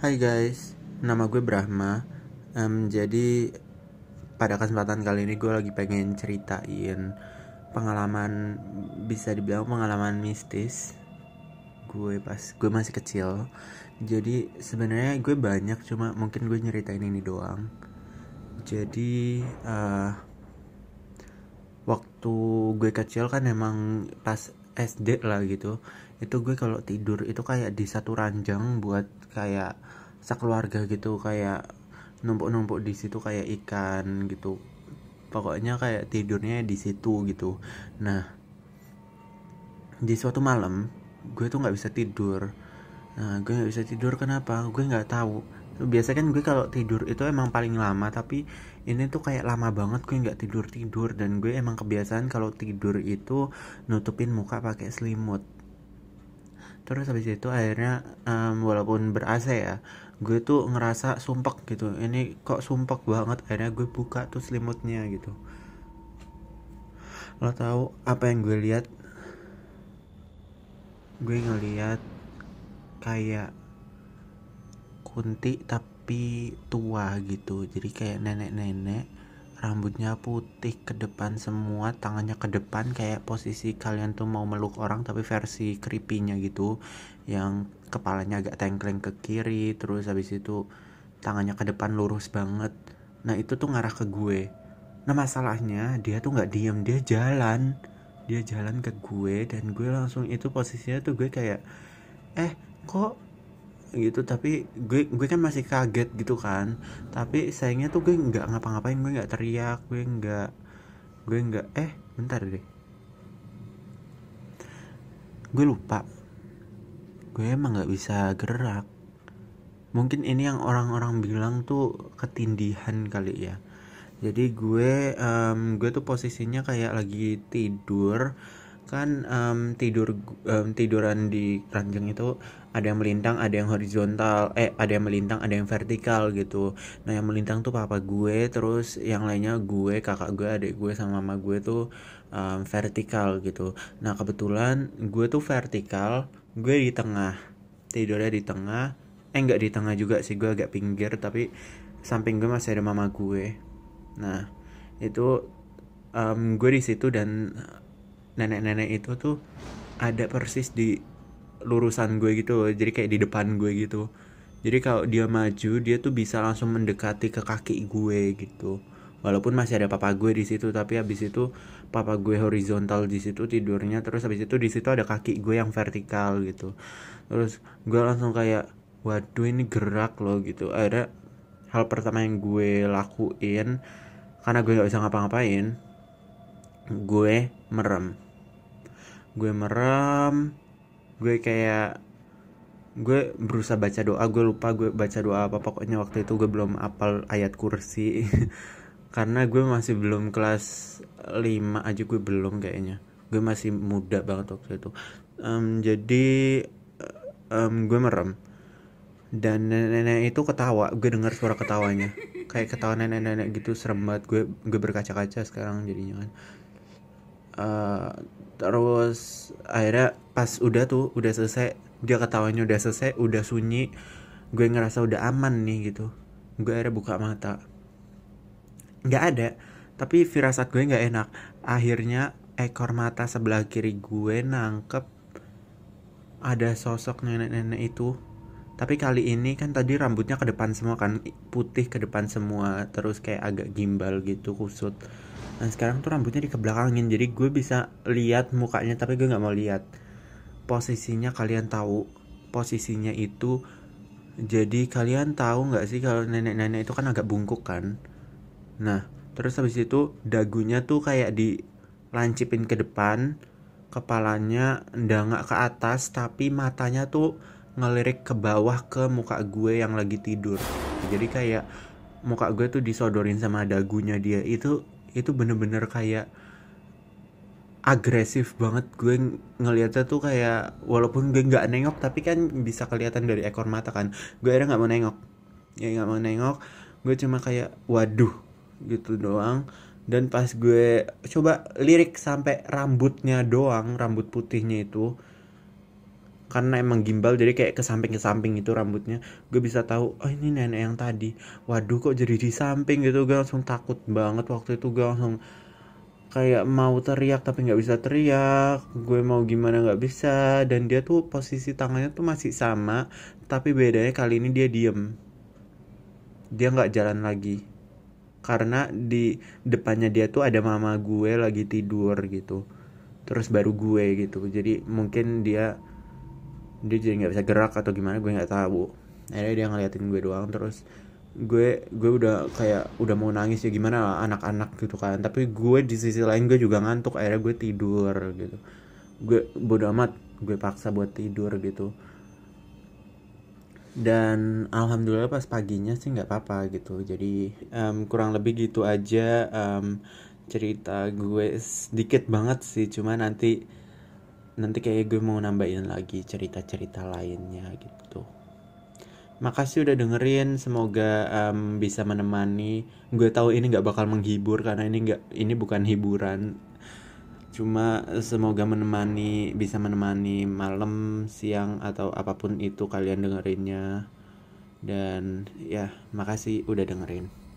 Hai guys, nama gue Brahma. Em, jadi pada kesempatan kali ini gue lagi pengen ceritain pengalaman bisa dibilang pengalaman mistis gue pas gue masih kecil. Jadi sebenarnya gue banyak cuma mungkin gue nyeritain ini doang. Jadi eh, waktu gue kecil kan emang pas SD lah gitu. Itu gue kalau tidur itu kayak di satu ranjang buat kayak sekeluarga gitu kayak numpuk-numpuk di situ kayak ikan gitu. Pokoknya kayak tidurnya di situ gitu. Nah di suatu malam gue tuh nggak bisa tidur. Nah gue nggak bisa tidur kenapa? Gue nggak tahu biasa kan gue kalau tidur itu emang paling lama tapi ini tuh kayak lama banget gue nggak tidur tidur dan gue emang kebiasaan kalau tidur itu nutupin muka pakai selimut. Terus habis itu akhirnya um, walaupun ber AC ya gue tuh ngerasa sumpek gitu. Ini kok sumpek banget akhirnya gue buka tuh selimutnya gitu. Lo tahu apa yang gue lihat? Gue ngeliat kayak kunti tapi tua gitu. Jadi kayak nenek-nenek rambutnya putih ke depan semua tangannya ke depan kayak posisi kalian tuh mau meluk orang tapi versi creepy-nya gitu. Yang kepalanya agak tengkleng ke kiri terus habis itu tangannya ke depan lurus banget. Nah itu tuh ngarah ke gue. Nah masalahnya dia tuh nggak diem dia jalan. Dia jalan ke gue dan gue langsung itu posisinya tuh gue kayak eh kok gitu. Tapi gue gue kan masih kaget gitu kan. Tapi sayangnya tuh gue nggak ngapa-ngapain gue nggak teriak gue nggak gue nggak eh bentar deh. Gue lupa. Gue emang nggak bisa gerak. Mungkin ini yang orang-orang bilang tuh ketindihan kali ya. Jadi gue um, gue tuh posisinya kayak lagi tidur kan um, tidur um, tiduran di ranjang itu ada yang melintang ada yang horizontal eh ada yang melintang ada yang vertikal gitu. Nah yang melintang tuh papa gue terus yang lainnya gue kakak gue adik gue sama mama gue tuh um, vertikal gitu. Nah kebetulan gue tuh vertikal gue di tengah tidurnya di tengah. Eh nggak di tengah juga sih gue agak pinggir tapi samping gue masih ada mama gue. Nah itu um, gue di situ dan nenek-nenek itu tuh ada persis di lurusan gue gitu jadi kayak di depan gue gitu. Jadi kalau dia maju dia tuh bisa langsung mendekati ke kaki gue gitu. Walaupun masih ada papa gue di situ tapi habis itu papa gue horizontal di situ tidurnya terus habis itu di situ ada kaki gue yang vertikal gitu. Terus gue langsung kayak waduh ini gerak loh gitu. Ada hal pertama yang gue lakuin karena gue nggak bisa ngapa-ngapain gue merem gue merem. Gue kayak gue berusaha baca doa. Gue lupa gue baca doa apa. Pokoknya waktu itu gue belum apal ayat kursi. Karena gue masih belum kelas 5 aja gue belum kayaknya. Gue masih muda banget waktu itu. Um, jadi um, gue merem. Dan nenek-nenek itu ketawa. Gue dengar suara ketawanya. Kayak ketawa nenek-nenek gitu. Serem banget. Gue gue berkaca-kaca sekarang jadinya kan uh, terus akhirnya pas udah tuh udah selesai dia ketawanya udah selesai udah sunyi gue ngerasa udah aman nih gitu. Gue akhirnya buka mata. Nggak ada tapi firasat gue nggak enak. Akhirnya ekor mata sebelah kiri gue nangkep ada sosok nenek-nenek itu. Tapi kali ini kan tadi rambutnya ke depan semua kan putih ke depan semua terus kayak agak gimbal gitu kusut nah sekarang tuh rambutnya dikebelakangin jadi gue bisa lihat mukanya tapi gue nggak mau lihat. Posisinya kalian tahu posisinya itu jadi kalian tahu nggak sih kalau nenek-nenek itu kan agak bungkuk kan? Nah terus habis itu dagunya tuh kayak dilancipin ke depan kepalanya ndangak ke atas tapi matanya tuh ngelirik ke bawah ke muka gue yang lagi tidur. Jadi kayak muka gue tuh disodorin sama dagunya dia. Itu itu bener-bener kayak agresif banget. Gue ngeliatnya tuh kayak walaupun gue nggak nengok tapi kan bisa kelihatan dari ekor mata kan. Gue akhirnya nggak mau nengok. Ya nggak mau nengok. Gue cuma kayak waduh gitu doang. Dan pas gue coba lirik sampai rambutnya doang rambut putihnya itu karena emang gimbal jadi kayak ke samping ke samping itu rambutnya. Gue bisa tahu oh ini nenek yang tadi. Waduh kok jadi di samping gitu gue langsung takut banget waktu itu gue langsung kayak mau teriak tapi nggak bisa teriak. Gue mau gimana nggak bisa dan dia tuh posisi tangannya tuh masih sama tapi bedanya kali ini dia diem. Dia nggak jalan lagi. Karena di depannya dia tuh ada mama gue lagi tidur gitu. Terus baru gue gitu. Jadi mungkin dia dia jadi nggak bisa gerak atau gimana gue nggak tahu. Akhirnya dia ngeliatin gue doang terus gue gue udah kayak udah mau nangis ya gimana anak-anak gitu kan. Tapi gue di sisi lain gue juga ngantuk akhirnya gue tidur gitu. Gue bodo amat gue paksa buat tidur gitu. Dan alhamdulillah pas paginya sih nggak apa-apa gitu. Jadi um, kurang lebih gitu aja um, cerita gue sedikit banget sih. Cuma nanti nanti kayak gue mau nambahin lagi cerita-cerita lainnya gitu. Makasih udah dengerin semoga um, bisa menemani. Gue tahu ini nggak bakal menghibur karena ini nggak ini bukan hiburan. Cuma semoga menemani bisa menemani malam siang atau apa pun itu kalian dengerinnya. Dan ya makasih udah dengerin